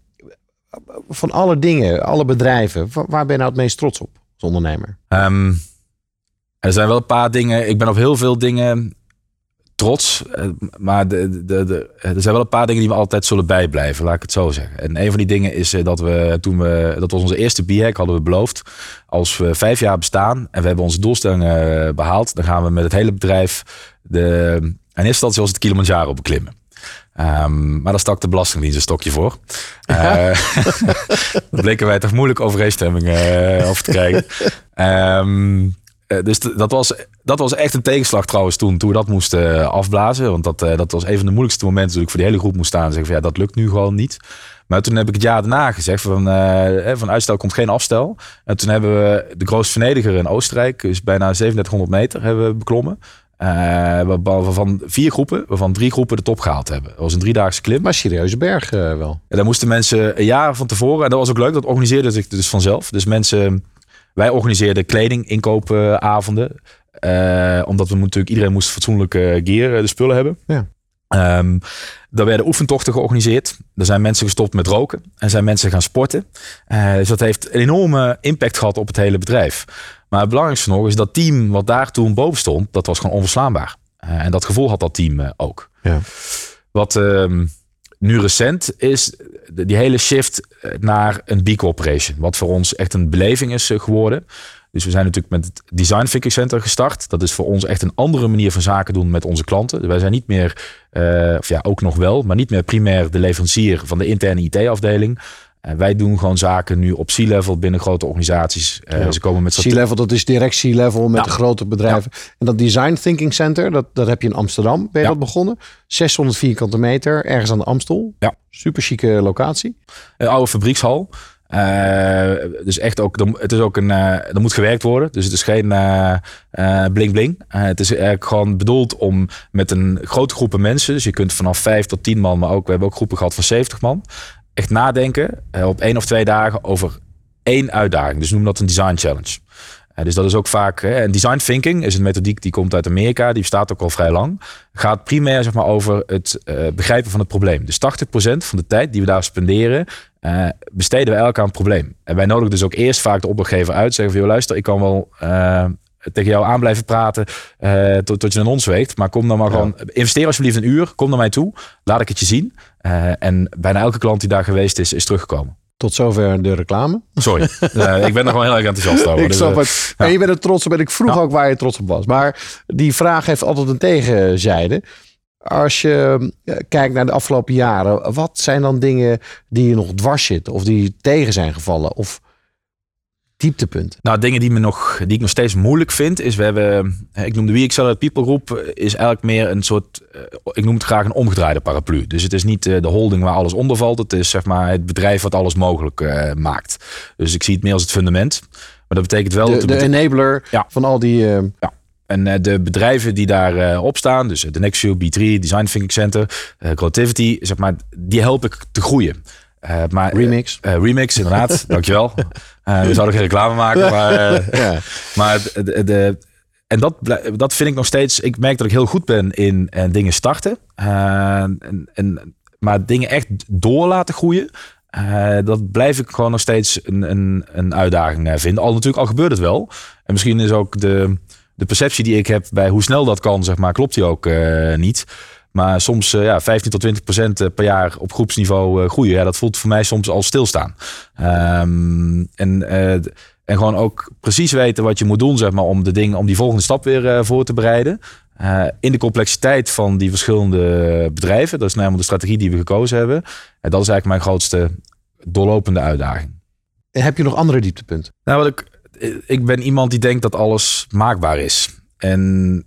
van alle dingen, alle bedrijven, wa- waar ben je nou het meest trots op als ondernemer? Ehm, er zijn wel een paar dingen. Ik ben op heel veel dingen trots. eh, Maar de, de, de, er zijn wel een paar dingen die me altijd zullen bijblijven, laat ik het zo zeggen. En een van die dingen is eh, dat we toen we, dat was onze eerste b hadden we beloofd. Als we vijf jaar bestaan en we hebben onze doelstellingen eh, behaald, dan gaan we met het hele bedrijf de, in eerste instantie was het Kilimanjaro beklimmen. Ehm, maar daar stak de Belastingdienst een stokje voor. Eh daar bleken wij toch moeilijk overeenstemming eh, over te krijgen. Ehm, eh, dus t- dat was, dat was echt een tegenslag trouwens toen, toen we dat moesten eh, afblazen. Want dat, eh, dat was een van de moeilijkste momenten toen ik voor die hele groep moest staan en zeggen van ja, dat lukt nu gewoon niet. Maar toen heb ik het jaar daarna gezegd van, eh, van uitstel komt geen afstel. En toen hebben we de grootste vernediger in Oostenrijk, dus bijna 3700 meter, hebben we beklommen. Eh, waar- waarvan vier groepen, waarvan drie groepen de top gehaald hebben. Dat was een driedaagse klim. Maar serieuze berg eh, wel. En daar moesten mensen een jaar van tevoren. En dat was ook leuk. Dat organiseerde ik dus vanzelf. Dus mensen. Wij organiseerden kleding, inkoopavonden. Eh, omdat we natuurlijk iedereen moest fatsoenlijke gear, eh, de spullen hebben. Ja. Ehm, daar werden oefentochten georganiseerd. Er zijn mensen gestopt met roken. En zijn mensen gaan sporten. Eh, dus dat heeft een enorme impact gehad op het hele bedrijf. Maar het belangrijkste nog is dat team wat daar toen boven stond, dat was gewoon onverslaanbaar. Eh, en dat gevoel had dat team eh, ook. Ja. Wat ehm, nu recent is, die hele shift eh, naar een B Corporation. Wat voor ons echt een beleving is eh, geworden. Dus we zijn natuurlijk met het Design Thinking Center gestart. Dat is voor ons echt een andere manier van zaken doen met onze klanten. Wij zijn niet meer, eh, of ja, ook nog wel, maar niet meer primair de leverancier van de interne IT-afdeling. Eh, wij doen gewoon zaken nu op C-level binnen grote organisaties. Eh, Ja. Ze komen met C-level, dat is directielevel met de grote bedrijven. En dat Design Thinking Center, dat, dat heb je in Amsterdam. Ben je Ja. dat begonnen? 600 vierkante meter, ergens aan de Amstel. Ja. Super chique locatie. Een oude fabriekshal. Eh, dus echt ook, het is ook een, er moet gewerkt worden. Dus het is geen bling bling. Eh, het is eigenlijk gewoon bedoeld om met een grote groepen mensen, dus je kunt vanaf 5 tot 10 man, maar ook, we hebben ook groepen gehad van 70 man, nadenken eh, op één of twee dagen over één uitdaging. Dus noem dat een design challenge. Eh, dus dat is ook vaak. En design thinking is een methodiek die komt uit Amerika. Die bestaat ook al vrij lang. Gaat primair zeg maar, over het eh, begrijpen van het probleem. Dus 80% van de tijd die we daar spenderen. besteden we elk aan een probleem. En wij nodigen dus ook eerst vaak de opdrachtgever uit. Zeggen van, joh, luister, ik kan wel eh, tegen jou aan blijven praten eh, tot, tot je een ons weegt. Maar kom dan maar gewoon, investeer alsjeblieft een uur. Kom naar mij toe. Laat ik het je zien. Eh, en bijna elke klant die daar geweest is, is teruggekomen. Tot zover de reclame. Sorry, Eh, ik ben er gewoon heel erg enthousiast over. ik Dus, snap het. En je bent er trots op. En ik vroeg ook waar je trots op was. Maar die vraag heeft altijd een tegenzijde. Als je kijkt naar de afgelopen jaren. Wat zijn dan dingen die je nog dwars zitten? Of die tegen zijn gevallen? Of dieptepunten? Nou, dingen die, me nog, die ik nog steeds moeilijk vind, is we hebben, ik noem de We Accelerate People groep, is eigenlijk meer een soort, eh, ik noem het graag een omgedraaide paraplu. Dus het is niet eh, de holding waar alles onder valt, het is zeg maar het bedrijf wat alles mogelijk eh, maakt. Dus ik zie het meer als het fundament. Maar dat betekent wel De, dat de enabler Ja. van al die... ja. En de bedrijven die daarop op staan, dus de Nextview, B3, Design Thinking Center, Creativity, zeg maar, die help ik te groeien. Eh, maar, Remix. eh, eh, remix, inderdaad. Dankjewel. Eh we zouden geen reclame maken, maar, eh, ja. maar de, en dat, dat vind ik nog steeds. Ik merk dat ik heel goed ben in eh, dingen starten. Eh, en, en, maar dingen echt door laten groeien. eh, dat blijf ik gewoon nog steeds een, een, een uitdaging eh, vinden. Al natuurlijk, al gebeurt het wel. En misschien is ook de, de perceptie die ik heb bij hoe snel dat kan, zeg maar, klopt die ook eh, niet. Maar soms eh, ja, 15 tot 20 procent eh, per jaar op groepsniveau eh, groeien. Ja, dat voelt voor mij soms al stilstaan. Ehm, en, en gewoon ook precies weten wat je moet doen, zeg maar, om de dingen, om die volgende stap weer voor te bereiden. In de complexiteit van die verschillende bedrijven. Dat is namelijk de strategie die we gekozen hebben. En dat is eigenlijk mijn grootste doorlopende uitdaging. Heb je nog andere dieptepunten? Nou, wat ik, ik ben iemand die denkt dat alles maakbaar is. En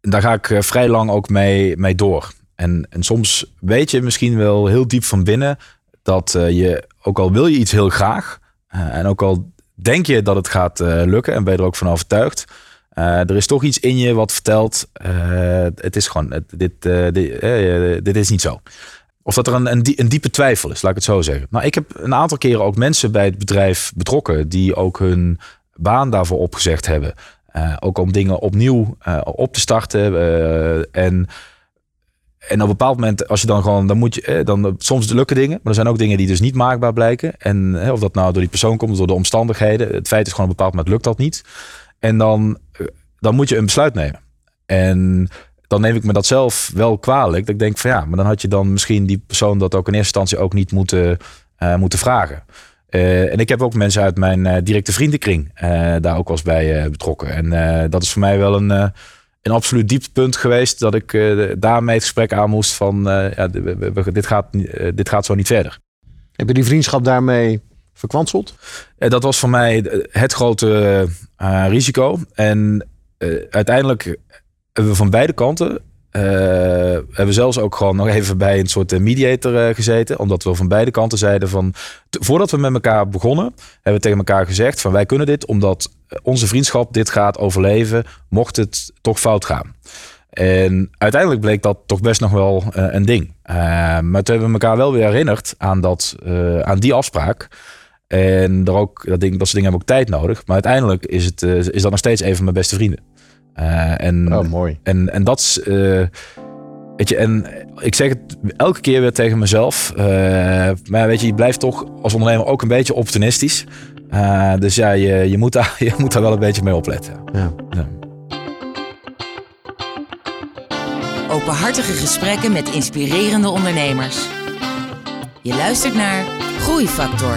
daar ga ik eh, vrij lang ook mee, mee door. En, en soms weet je misschien wel heel diep van binnen dat eh, je, ook al wil je iets heel graag, eh, en ook al denk je dat het gaat lukken en ben je er ook van overtuigd, er is toch iets in je wat vertelt, het is gewoon, dit, dit, dit is niet zo. Of dat er een, een, een diepe twijfel is, laat ik het zo zeggen. Nou, ik heb een aantal keren ook mensen bij het bedrijf betrokken die ook hun baan daarvoor opgezegd hebben. Eh, ook om dingen opnieuw eh, op te starten. eh, en, en op een bepaald moment, als je dan gewoon, dan moet je, dan soms lukken dingen, maar er zijn ook dingen die dus niet maakbaar blijken. En of dat nou door die persoon komt, door de omstandigheden. Het feit is gewoon op een bepaald moment lukt dat niet. En dan, dan moet je een besluit nemen. En dan neem ik me dat zelf wel kwalijk. Dat ik denk van ja, maar dan had je dan misschien die persoon dat ook in eerste instantie ook niet moeten, moeten vragen. Eh, en ik heb ook mensen uit mijn eh, directe vriendenkring eh, daar ook wel eens bij betrokken. En dat is voor mij wel een, een absoluut dieptepunt geweest. Dat ik daarmee het gesprek aan moest van ja, we- we- we- dit, gaat, dit gaat zo niet verder. Heb je die vriendschap daarmee verkwanseld? Dat was voor mij het grote risico. En uiteindelijk hebben we van beide kanten. Eh, hebben zelfs ook gewoon nog even bij een soort eh, mediator eh, gezeten. Omdat we van beide kanten zeiden van. voordat we met elkaar begonnen, hebben we tegen elkaar gezegd: van wij kunnen dit omdat onze vriendschap dit gaat overleven. Mocht het toch fout gaan. En uiteindelijk bleek dat toch best nog wel een ding. Maar toen hebben we elkaar wel weer herinnerd aan, dat, aan die afspraak. En er ook, dat, ding, dat soort dingen hebben ook tijd nodig. Maar uiteindelijk is, het, is dat nog steeds een van mijn beste vrienden. Eh, en, Oh, mooi. En, en dat is. eh, weet je, en ik zeg het elke keer weer tegen mezelf. eh, maar weet je, je blijft toch als ondernemer ook een beetje opportunistisch. Eh, dus ja, je, je, moet daar, je moet daar wel een beetje mee opletten. Ja. Ja. Openhartige gesprekken met inspirerende ondernemers. Je luistert naar Groeifactor.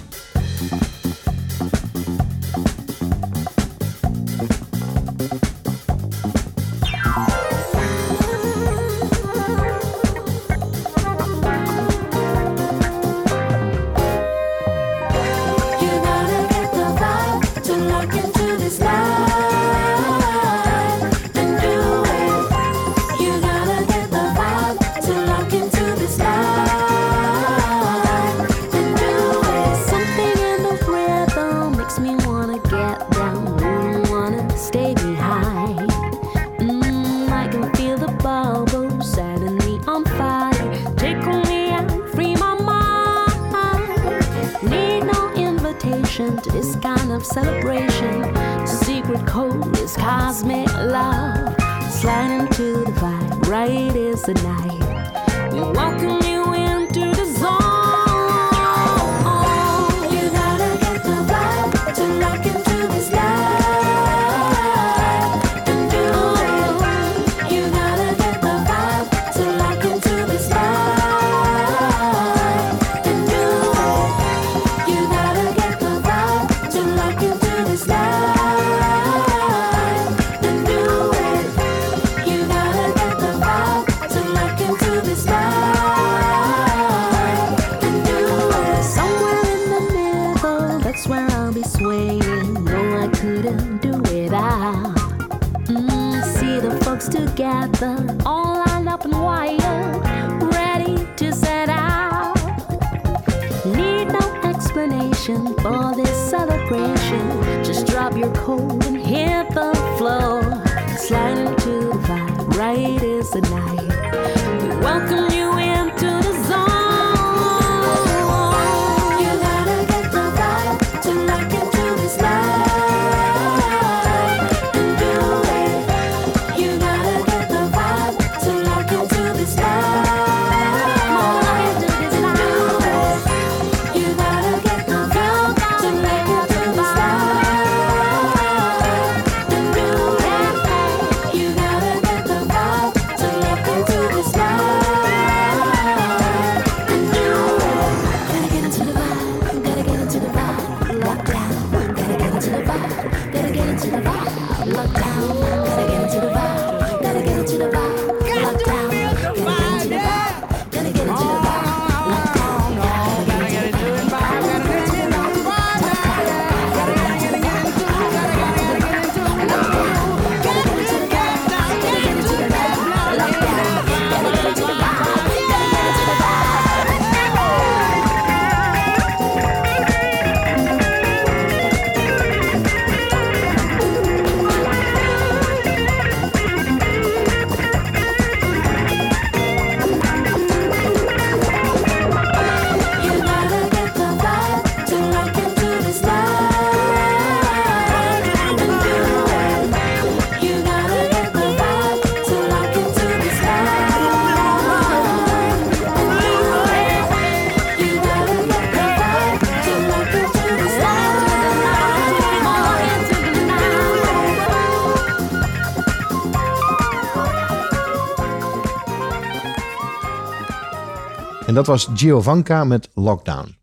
En dat was Giovanka met Lockdown.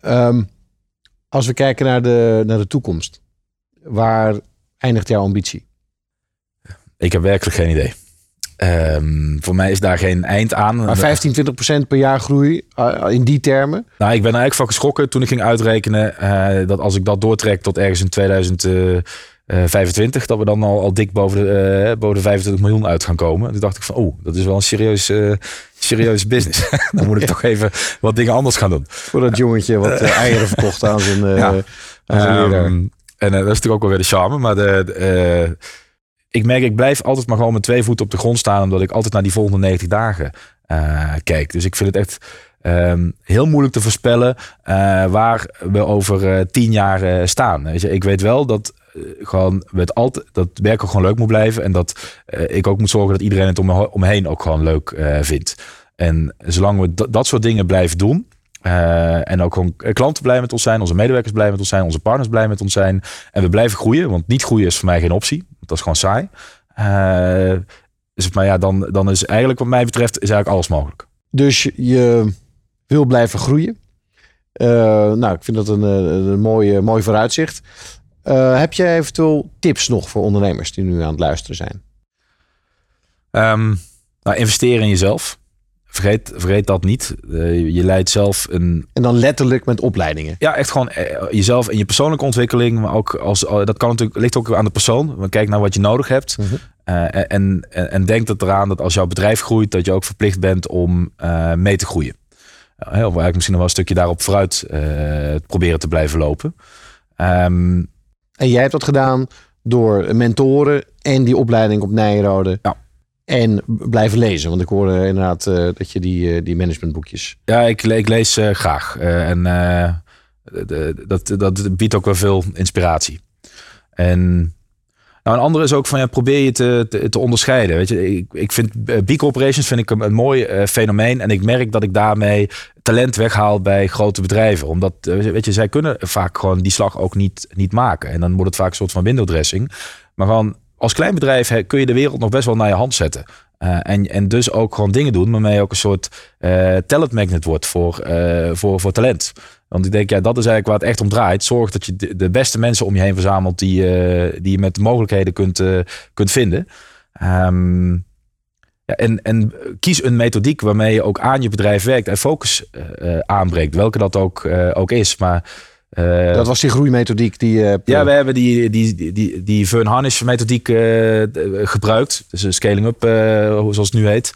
Ehm, als we kijken naar de, naar de toekomst. Waar eindigt jouw ambitie? Ik heb werkelijk geen idee. Ehm, voor mij is daar geen eind aan. Maar 15, 20 procent per jaar groei eh, in die termen. Nou, ik ben er eigenlijk van geschrokken toen ik ging uitrekenen eh, dat als ik dat doortrek tot ergens in 2025, dat we dan al, al dik boven de, eh, boven de 25 miljoen uit gaan komen. Toen dacht ik van, oh, dat is wel een serieus, eh serieus business. dan moet ik toch even wat dingen anders gaan doen. Voor dat jongetje wat eh, eieren verkocht aan zijn, eh, Ja. aan zijn leraar. Ehm, en eh, dat is natuurlijk ook wel weer de charme. Maar de, de, eh, ik merk, ik blijf altijd maar gewoon met twee voeten op de grond staan. Omdat ik altijd naar die volgende 90 dagen eh, kijk. Dus ik vind het echt ehm, heel moeilijk te voorspellen eh, waar we over eh, tien jaar eh, staan. Weet je, ik weet wel dat eh, gewoon we het altijd, dat werk ook gewoon leuk moet blijven. En dat eh, ik ook moet zorgen dat iedereen het om me, heen ook gewoon leuk eh, vindt. En zolang we dat- soort dingen blijven doen. eh, en ook gewoon klanten blij met ons zijn, onze medewerkers blij met ons zijn, onze partners blij met ons zijn. En we blijven groeien, want niet groeien is voor mij geen optie. Dat is gewoon saai. Eh, dus, maar ja, dan, dan is eigenlijk wat mij betreft is eigenlijk alles mogelijk. Dus je wil blijven groeien. Eh, nou, ik vind dat een, eh, een mooi, mooi vooruitzicht. Eh, heb jij eventueel tips nog voor ondernemers die nu aan het luisteren zijn? Ehm, nou, investeren in jezelf. Vergeet, vergeet dat niet. Eh, je leidt zelf een. En dan letterlijk met opleidingen. Ja, echt gewoon eh, jezelf en je persoonlijke ontwikkeling. Maar ook als dat kan natuurlijk ligt ook aan de persoon. Maar kijk naar wat je nodig hebt. Eh, en, en, en denk het eraan dat als jouw bedrijf groeit, dat je ook verplicht bent om mee te groeien. Of eigenlijk misschien nog wel een stukje daarop vooruit proberen te blijven lopen. Ehm, En jij hebt dat gedaan door mentoren en die opleiding op Nijrode. Ja. En blijven lezen. Want ik hoorde inderdaad eh, dat je die, eh, die managementboekjes. Ja, ik, ik lees eh, graag. En de- dat, dat biedt ook wel veel inspiratie. En nou, een andere is ook van ja, probeer je te, te, onderscheiden. Weet je, ik, ik vind eh, B corporations vind ik een, mooi eh, fenomeen. En ik merk dat ik daarmee talent weghaal bij grote bedrijven. Omdat, eh, weet je, zij kunnen vaak gewoon die slag ook niet, niet maken. En dan wordt het vaak een soort van window dressing. Maar gewoon als klein bedrijf kun je de wereld nog best wel naar je hand zetten. Eh, en, en dus ook gewoon dingen doen waarmee je ook een soort eh talent magnet wordt voor, eh, voor, voor talent. Want ik denk, ja, dat is eigenlijk waar het echt om draait. Zorg dat je de, de beste mensen om je heen verzamelt die, eh, die je met mogelijkheden kunt, eh, kunt vinden. Ehm, ja, en, en kies een methodiek waarmee je ook aan je bedrijf werkt en focus eh, aanbreekt. Welke dat ook, ook is. Maar dat was die groeimethodiek die ja, we hebben die, die, die, die, die Vern Harnish methodiek gebruikt. Dus een scaling up, zoals het nu heet.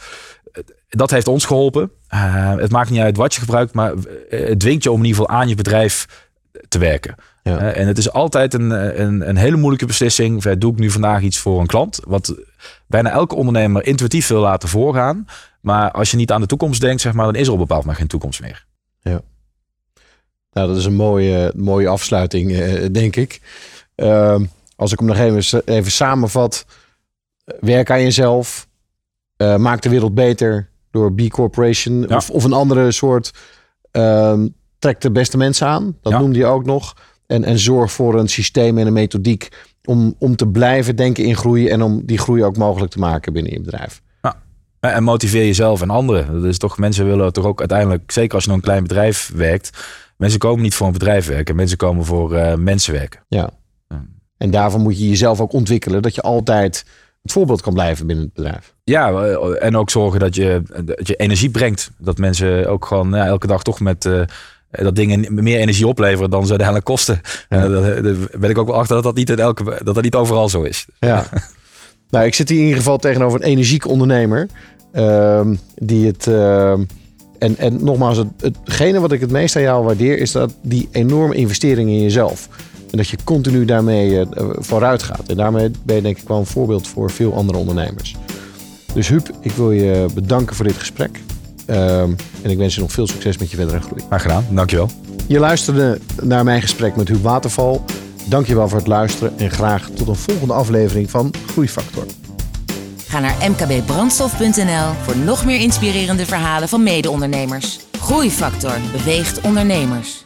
Dat heeft ons geholpen. Eh, het maakt niet uit wat je gebruikt, maar eh, het dwingt je om in ieder geval aan je bedrijf te werken. Ja. Eh, en het is altijd een, een, een hele moeilijke beslissing. Doe ik nu vandaag iets voor een klant? Wat bijna elke ondernemer intuïtief wil laten voorgaan. Maar als je niet aan de toekomst denkt, zeg maar, dan is er op bepaald moment geen toekomst meer. Nou, dat is een mooie, mooie afsluiting, denk ik. Ehm, als ik hem nog even, even samenvat. Werk aan jezelf. maak de wereld beter door B Corporation. Ja. Of, of een andere soort. ehm, trek de beste mensen aan. Dat Ja. noemde je ook nog. En, en zorg voor een systeem en een methodiek. Om, om te blijven denken in groei. En om die groei ook mogelijk te maken binnen je bedrijf. Eh, En motiveer jezelf en anderen. Dat is toch, mensen willen toch ook uiteindelijk, zeker als je nog een klein bedrijf werkt. Mensen komen niet voor een bedrijf werken. Mensen komen voor eh, mensen werken. Ja. En daarvoor moet je jezelf ook ontwikkelen. Dat je altijd het voorbeeld kan blijven binnen het bedrijf. Ja, eh, en ook zorgen dat je, dat je energie brengt. Dat mensen ook gewoon ja, elke dag toch met eh, dat dingen meer energie opleveren dan ze uiteindelijk kosten. Ja. Eh, daar ben ik ook wel achter dat dat niet, in elke, dat dat niet overal zo is. Ja. nou, ik zit hier in ieder geval tegenover een energieke ondernemer. ehm, die het. ehm, en, en nogmaals, het, hetgene wat ik het meest aan jou waardeer, is dat die enorme investering in jezelf. En dat je continu daarmee vooruit gaat. En daarmee ben je denk ik wel een voorbeeld voor veel andere ondernemers. Dus Huub, ik wil je bedanken voor dit gesprek. Ehm, en ik wens je nog veel succes met je verdere groei. Graag gedaan, dankjewel. Je luisterde naar mijn gesprek met Huub Waterval. Dankjewel voor het luisteren en graag tot een volgende aflevering van Groeifactor. Ga naar mkbbrandstof.nl voor nog meer inspirerende verhalen van mede-ondernemers. Groeifactor beweegt ondernemers.